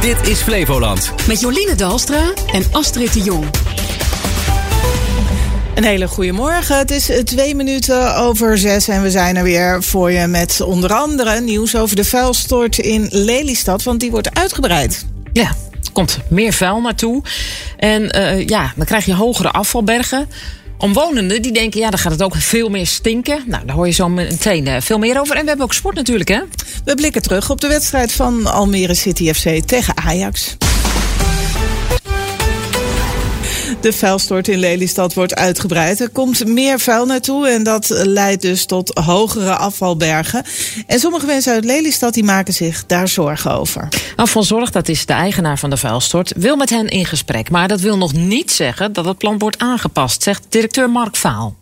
Dit is Flevoland. Met Joline Dalstra en Astrid de Jong. Een hele goede morgen. Het is twee minuten over zes en we zijn er weer voor je met onder andere nieuws over de vuilstort in Lelystad, want die wordt uitgebreid. Ja, er komt meer vuil naartoe. En uh, ja, dan krijg je hogere afvalbergen. Omwonenden die denken, ja, dan gaat het ook veel meer stinken. Nou, daar hoor je zo meteen uh, veel meer over. En we hebben ook sport natuurlijk, hè? We blikken terug op de wedstrijd van Almere City FC tegen Ajax. De vuilstort in Lelystad wordt uitgebreid. Er komt meer vuil naartoe en dat leidt dus tot hogere afvalbergen. En sommige mensen uit Lelystad die maken zich daar zorgen over. Afvalzorg, dat is de eigenaar van de vuilstort, wil met hen in gesprek. Maar dat wil nog niet zeggen dat het plan wordt aangepast, zegt directeur Mark Vaal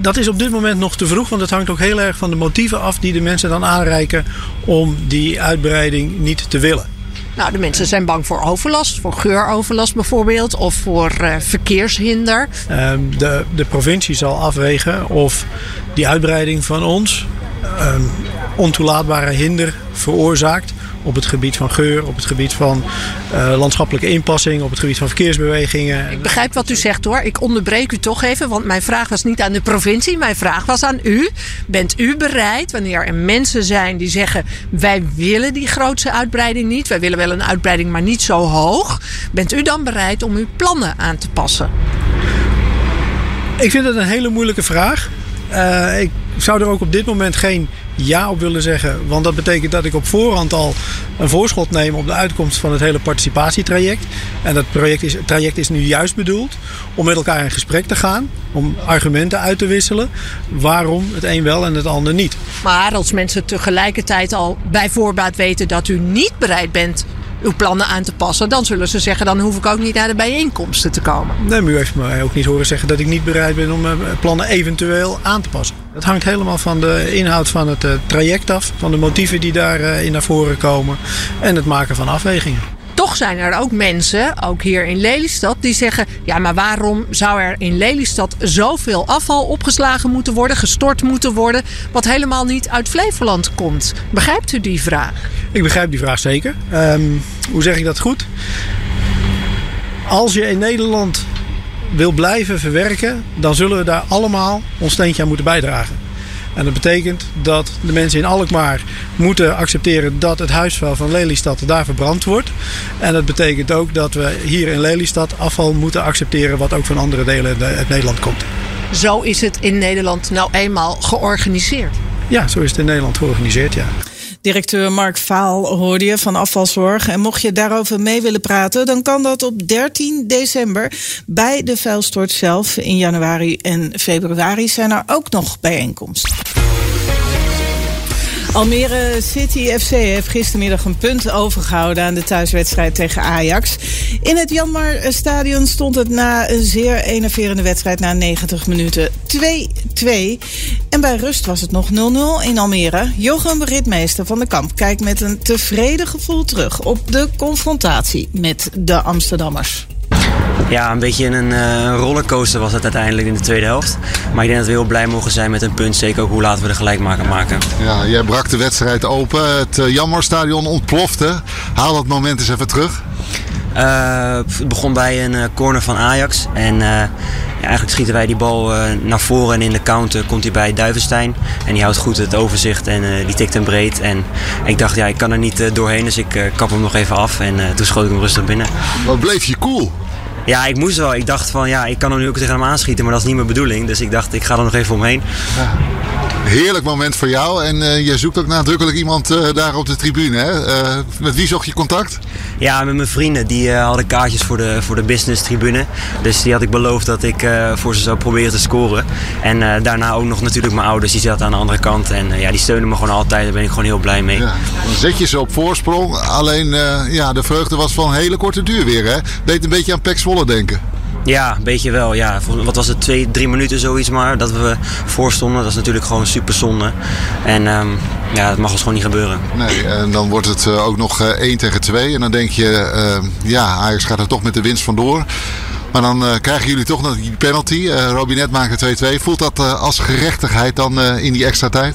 dat is op dit moment nog te vroeg, want het hangt ook heel erg van de motieven af die de mensen dan aanreiken om die uitbreiding niet te willen. Nou, de mensen zijn bang voor overlast, voor geuroverlast bijvoorbeeld, of voor uh, verkeershinder. Um, de, de provincie zal afwegen of die uitbreiding van ons um, ontoelaatbare hinder veroorzaakt op het gebied van geur, op het gebied van uh, landschappelijke inpassing, op het gebied van verkeersbewegingen. Ik begrijp wat u zegt hoor. Ik onderbreek u toch even, want mijn vraag was niet aan de provincie, mijn vraag was aan u. Bent u bereid, wanneer er mensen zijn die zeggen: wij willen die grootse uitbreiding niet, wij willen wel een uitbreiding, maar niet zo hoog, bent u dan bereid om uw plannen aan te passen? Ik vind het een hele moeilijke vraag. Uh, ik zou er ook op dit moment geen ja op willen zeggen. Want dat betekent dat ik op voorhand al een voorschot neem op de uitkomst van het hele participatietraject. En dat project is, traject is nu juist bedoeld om met elkaar in gesprek te gaan. Om argumenten uit te wisselen waarom het een wel en het ander niet. Maar als mensen tegelijkertijd al bij voorbaat weten dat u niet bereid bent uw plannen aan te passen, dan zullen ze zeggen: dan hoef ik ook niet naar de bijeenkomsten te komen. Nee, maar u heeft mij ook niet horen zeggen dat ik niet bereid ben om plannen eventueel aan te passen. Het hangt helemaal van de inhoud van het traject af, van de motieven die daarin naar voren komen en het maken van afwegingen. Toch zijn er ook mensen, ook hier in Lelystad, die zeggen: ja, maar waarom zou er in Lelystad zoveel afval opgeslagen moeten worden, gestort moeten worden, wat helemaal niet uit Flevoland komt? Begrijpt u die vraag? Ik begrijp die vraag zeker. Um, hoe zeg ik dat goed? Als je in Nederland wil blijven verwerken, dan zullen we daar allemaal ons steentje aan moeten bijdragen. En dat betekent dat de mensen in Alkmaar moeten accepteren dat het huisvuil van Lelystad daar verbrand wordt. En dat betekent ook dat we hier in Lelystad afval moeten accepteren wat ook van andere delen uit Nederland komt. Zo is het in Nederland nou eenmaal georganiseerd. Ja, zo is het in Nederland georganiseerd, ja. Directeur Mark Vaal hoorde je van Afvalzorg. En mocht je daarover mee willen praten, dan kan dat op 13 december bij de vuilstort zelf. In januari en februari zijn er ook nog bijeenkomsten. Almere City FC heeft gistermiddag een punt overgehouden aan de thuiswedstrijd tegen Ajax. In het Janmar Stadion stond het na een zeer enerverende wedstrijd na 90 minuten 2-2. En bij rust was het nog 0-0 in Almere. Jochem Ritmeester van de Kamp kijkt met een tevreden gevoel terug op de confrontatie met de Amsterdammers. Ja, een beetje een uh, rollercoaster was het uiteindelijk in de tweede helft. Maar ik denk dat we heel blij mogen zijn met een punt. Zeker ook hoe laten we de gelijkmaker maken. Ja, jij brak de wedstrijd open. Het uh, Jammerstadion ontplofte. Haal dat moment eens even terug. Uh, het begon bij een corner van Ajax. En ja, eigenlijk schieten wij die bal naar voren. En in de counter komt hij bij Duivenstein. En die houdt goed het overzicht en die tikt hem breed. En ik dacht, ja, ik kan er niet doorheen. Dus ik kap hem nog even af. En toen schoot ik hem rustig binnen. Wat bleef je cool? Ja, ik moest wel. Ik dacht van ja, ik kan hem nu ook tegen hem aanschieten, maar dat is niet mijn bedoeling. Dus ik dacht, ik ga er nog even omheen. Ja. Heerlijk moment voor jou. En uh, je zoekt ook nadrukkelijk iemand uh, daar op de tribune. Hè? Uh, met wie zocht je contact? Ja, met mijn vrienden. Die hadden kaartjes voor de, voor de business tribune. Dus die had ik beloofd dat ik voor ze zou proberen te scoren. En daarna ook nog natuurlijk mijn ouders. Die zaten aan de andere kant. En ja, die steunen me gewoon altijd. Daar ben ik gewoon heel blij mee. Ja. Dan zet je ze op voorsprong. Alleen ja, de vreugde was van hele korte duur weer. Hè? Deed een beetje aan Pek Zwolle denken. Ja, een beetje wel. Ja. Wat was het, twee, drie minuten zoiets maar dat we voorstonden. Dat is natuurlijk gewoon super zonde. En um, ja, dat mag ons gewoon niet gebeuren. Nee, en dan wordt het ook nog 1 tegen 2. En dan denk je, uh, ja, Ajax gaat er toch met de winst vandoor. Maar dan uh, krijgen jullie toch nog die penalty. Robinet maakt 2-2. Voelt dat als gerechtigheid dan in die extra tijd?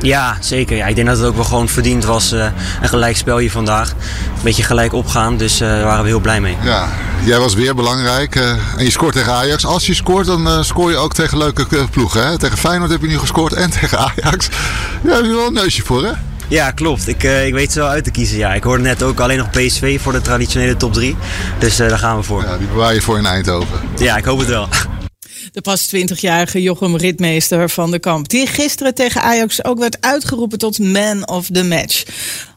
Ja, zeker. Ja, ik denk dat het ook wel gewoon verdiend was. Uh, een gelijk spel hier vandaag. Een beetje gelijk opgaan, dus uh, daar waren we heel blij mee. Ja, jij was weer belangrijk uh, en je scoort tegen Ajax. Als je scoort, dan scoor je ook tegen leuke ploegen. Hè? Tegen Feyenoord heb je nu gescoord en tegen Ajax. Daar heb je wel een neusje voor, hè? Ja, klopt. Ik, ik weet ze wel uit te kiezen. Ja. Ik hoorde net ook alleen nog PSV voor de traditionele top 3. Dus daar gaan we voor. Ja, die bewaar je voor in Eindhoven. Ja, ik hoop het wel. De pas 20-jarige Jochem Ritmeester van de Kamp. Die gisteren tegen Ajax ook werd uitgeroepen tot man of the match.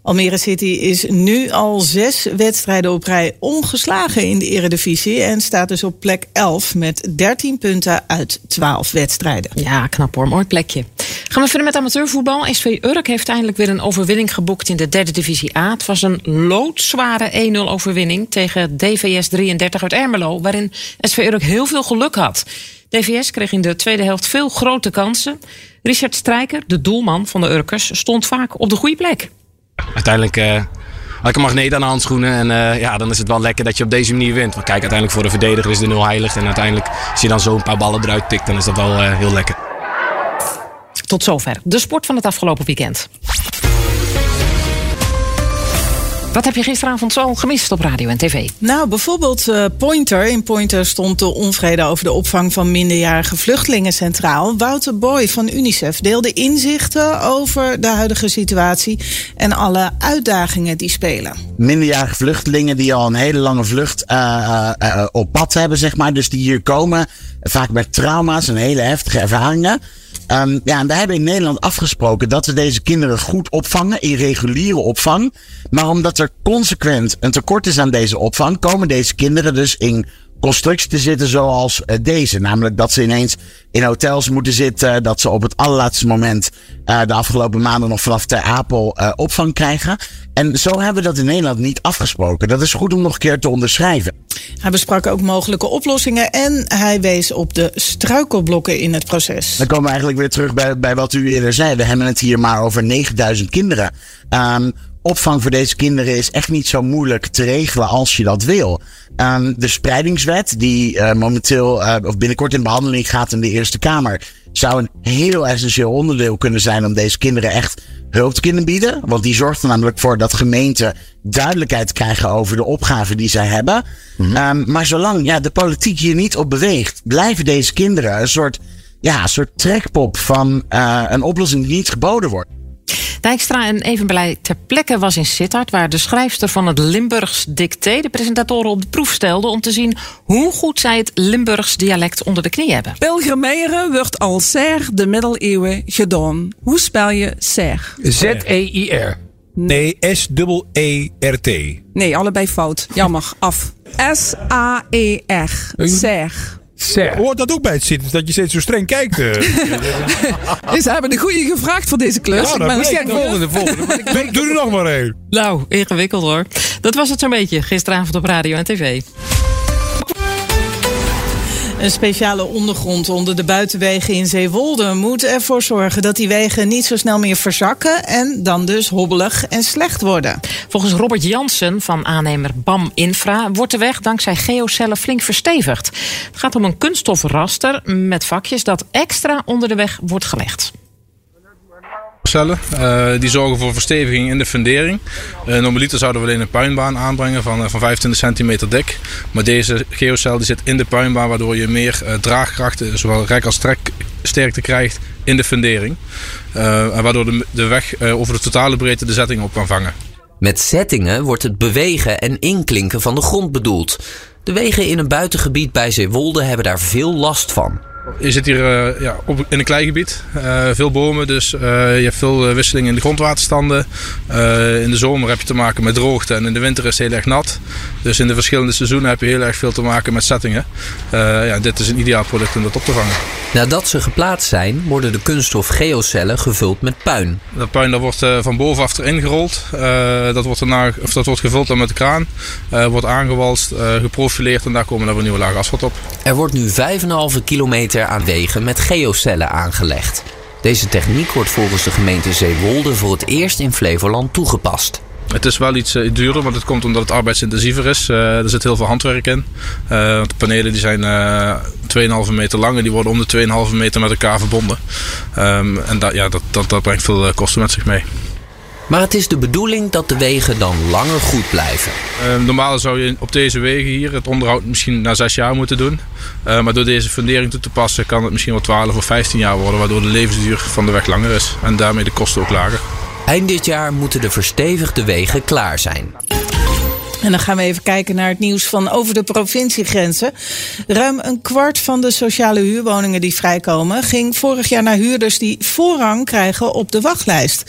Almere City is nu al zes wedstrijden op rij ongeslagen in de eredivisie. En staat dus op plek 11 met 13 punten uit 12 wedstrijden. Ja, knap hoor. Mooi plekje. Gaan we verder met amateurvoetbal. SV Urk heeft eindelijk weer een overwinning geboekt in de derde divisie A. Het was een loodzware 1-0 overwinning tegen DVS 33 uit Ermelo. Waarin SV Urk heel veel geluk had. DVS kreeg in de tweede helft veel grote kansen. Richard Strijker, de doelman van de Urkers, stond vaak op de goede plek. Uiteindelijk uh, had ik een magneet aan de handschoenen. En uh, ja, dan is het wel lekker dat je op deze manier wint. Want kijk, uiteindelijk voor de verdediger is de nul heilig. En uiteindelijk, als je dan zo een paar ballen eruit tikt, dan is dat wel uh, heel lekker. Tot zover de sport van het afgelopen weekend. Wat heb je gisteravond zo gemist op radio en tv? Nou, bijvoorbeeld uh, Pointer. In Pointer stond de onvrede over de opvang van minderjarige vluchtelingen centraal. Wouter Boy van UNICEF deelde inzichten over de huidige situatie en alle uitdagingen die spelen. Minderjarige vluchtelingen die al een hele lange vlucht uh, uh, op pad hebben, zeg maar. Dus die hier komen, vaak met trauma's en hele heftige ervaringen. Um, ja, en we hebben in Nederland afgesproken dat we deze kinderen goed opvangen in reguliere opvang. Maar omdat er consequent een tekort is aan deze opvang, komen deze kinderen dus in constructie te zitten zoals uh, deze. Namelijk dat ze ineens in hotels moeten zitten. Dat ze op het allerlaatste moment uh, de afgelopen maanden nog vanaf Ter Apel uh, opvang krijgen. En zo hebben we dat in Nederland niet afgesproken. Dat is goed om nog een keer te onderschrijven. Hij besprak ook mogelijke oplossingen en hij wees op de struikelblokken in het proces. Dan komen we eigenlijk weer terug bij, bij wat u eerder zei. We hebben het hier maar over 9000 kinderen. Um, opvang voor deze kinderen is echt niet zo moeilijk te regelen als je dat wil. Um, de spreidingswet, die uh, momenteel uh, of binnenkort in behandeling gaat in de Eerste Kamer, zou een heel essentieel onderdeel kunnen zijn om deze kinderen echt hulp te kunnen bieden. Want die zorgt er namelijk voor dat gemeenten duidelijkheid krijgen over de opgaven die zij hebben. Mm -hmm. um, maar zolang ja, de politiek hier niet op beweegt, blijven deze kinderen een soort, ja, een soort trekpop van uh, een oplossing die niet geboden wordt. Dijkstra en Evenblij ter plekke was in Sittard... waar de schrijfster van het Limburgs dicté de presentatoren op de proef stelde... om te zien hoe goed zij het Limburgs dialect onder de knie hebben. Pilgrimeren wordt al zeer de middeleeuwen gedaan. Hoe spel je ser? Z-E-I-R. Nee, S-E-E-R-T. Nee, allebei fout. Jammer, af. S-A-E-R. Ser. Zeg. Hoort dat ook bij het zitten, dat je steeds zo streng kijkt? Uh. dus ze hebben de goede gevraagd voor deze klus. Ja, dat maar de volgende, volgende. doe, doe er nog maar één. Nou, ingewikkeld hoor. Dat was het zo'n beetje gisteravond op radio en tv. Een speciale ondergrond onder de buitenwegen in Zeewolde moet ervoor zorgen dat die wegen niet zo snel meer verzakken en dan dus hobbelig en slecht worden. Volgens Robert Jansen van aannemer BAM Infra wordt de weg dankzij geocellen flink verstevigd. Het gaat om een kunststofraster met vakjes dat extra onder de weg wordt gelegd. Uh, die zorgen voor versteviging in de fundering. Uh, normaliter zouden we alleen een puinbaan aanbrengen van, uh, van 25 centimeter dik. Maar deze geocel die zit in de puinbaan waardoor je meer draagkrachten, zowel rek als treksterkte krijgt in de fundering. en waardoor de, de weg over de totale breedte de zetting op kan vangen. Met zettingen wordt het bewegen en inklinken van de grond bedoeld. De wegen in een buitengebied bij Zeewolde hebben daar veel last van. Je zit hier uh, ja, op, in een kleigebied, uh, veel bomen, dus uh, je hebt veel wisseling in de grondwaterstanden. in de zomer heb je te maken met droogte en in de winter is het heel erg nat. Dus in de verschillende seizoenen heb je heel erg veel te maken met settingen. ja, dit is een ideaal product om dat op te vangen. Nadat ze geplaatst zijn, worden de kunststof geocellen gevuld met puin. Dat puin dat wordt van bovenaf erin gerold. dat, wordt daarna, of dat wordt gevuld dan met de kraan. wordt aangewalst, geprofileerd en daar komen dan weer nieuwe laag asfalt op. Er wordt nu 5,5 kilometer aan wegen met geocellen aangelegd. Deze techniek wordt volgens de gemeente Zeewolde voor het eerst in Flevoland toegepast. Het is wel iets uh, duurder, want het komt omdat het arbeidsintensiever is. Uh, er zit heel veel handwerk in. Uh, want de panelen die zijn 2,5 meter lang en die worden om de 2,5 meter met elkaar verbonden. Um, en dat, ja, dat, dat, dat brengt veel kosten met zich mee. Maar het is de bedoeling dat de wegen dan langer goed blijven. Uh, normaal zou je op deze wegen hier het onderhoud misschien na zes jaar moeten doen. Uh, maar door deze fundering toe te passen kan het misschien wel 12 of 15 jaar worden. Waardoor de levensduur van de weg langer is. En daarmee de kosten ook lager. Eind dit jaar moeten de verstevigde wegen klaar zijn. En dan gaan we even kijken naar het nieuws van over de provinciegrenzen. Ruim een kwart van de sociale huurwoningen die vrijkomen, ging vorig jaar naar huurders die voorrang krijgen op de wachtlijst.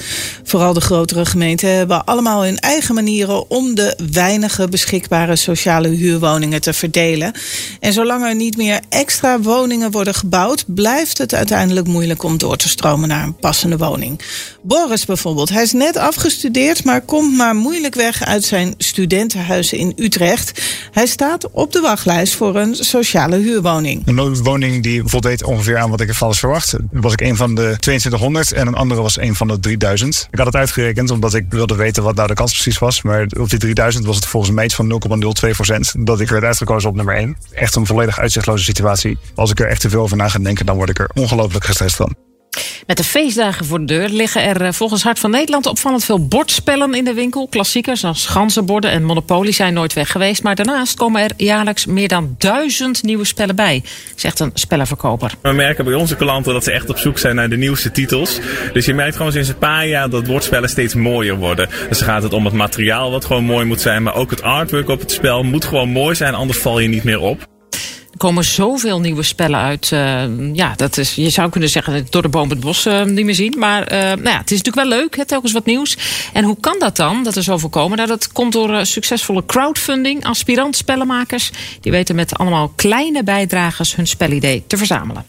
Vooral de grotere gemeenten hebben allemaal hun eigen manieren om de weinige beschikbare sociale huurwoningen te verdelen. En zolang er niet meer extra woningen worden gebouwd, blijft het uiteindelijk moeilijk om door te stromen naar een passende woning. Boris bijvoorbeeld, hij is net afgestudeerd, maar komt maar moeilijk weg uit zijn studenten huizen in Utrecht. Hij staat op de wachtlijst voor een sociale huurwoning. Een woning die voldeed ongeveer aan wat ik ervan verwacht. Was ik een van de 2200 en een andere was een van de 3000. Ik had het uitgerekend omdat ik wilde weten wat nou de kans precies was. Maar op die 3000 was het volgens een meet van 0,02 procent dat ik werd uitgekozen op nummer 1. Echt een volledig uitzichtloze situatie. Als ik er echt te veel over na ga denken, dan word ik er ongelooflijk gestrest van. Met de feestdagen voor de deur liggen er eh, volgens Hart van Nederland opvallend veel bordspellen in de winkel. Klassiekers als ganzenborden en Monopoly zijn nooit weg geweest. Maar daarnaast komen er jaarlijks meer dan duizend nieuwe spellen bij, zegt een spellenverkoper. We merken bij onze klanten dat ze echt op zoek zijn naar de nieuwste titels. Dus je merkt gewoon sinds een paar jaar dat bordspellen steeds mooier worden. Dus dan gaat het om het materiaal wat gewoon mooi moet zijn. Maar ook het artwork op het spel moet gewoon mooi zijn, anders val je niet meer op komen zoveel nieuwe spellen uit. Uh, ja, dat is, je zou kunnen zeggen door de boom het bos uh, niet meer zien. Maar uh, nou ja, het is natuurlijk wel leuk, telkens wat nieuws. En hoe kan dat dan, dat er zoveel komen? Nou, dat komt door succesvolle crowdfunding. Aspirant spellenmakers, die weten met allemaal kleine bijdragers hun spelidee te verzamelen.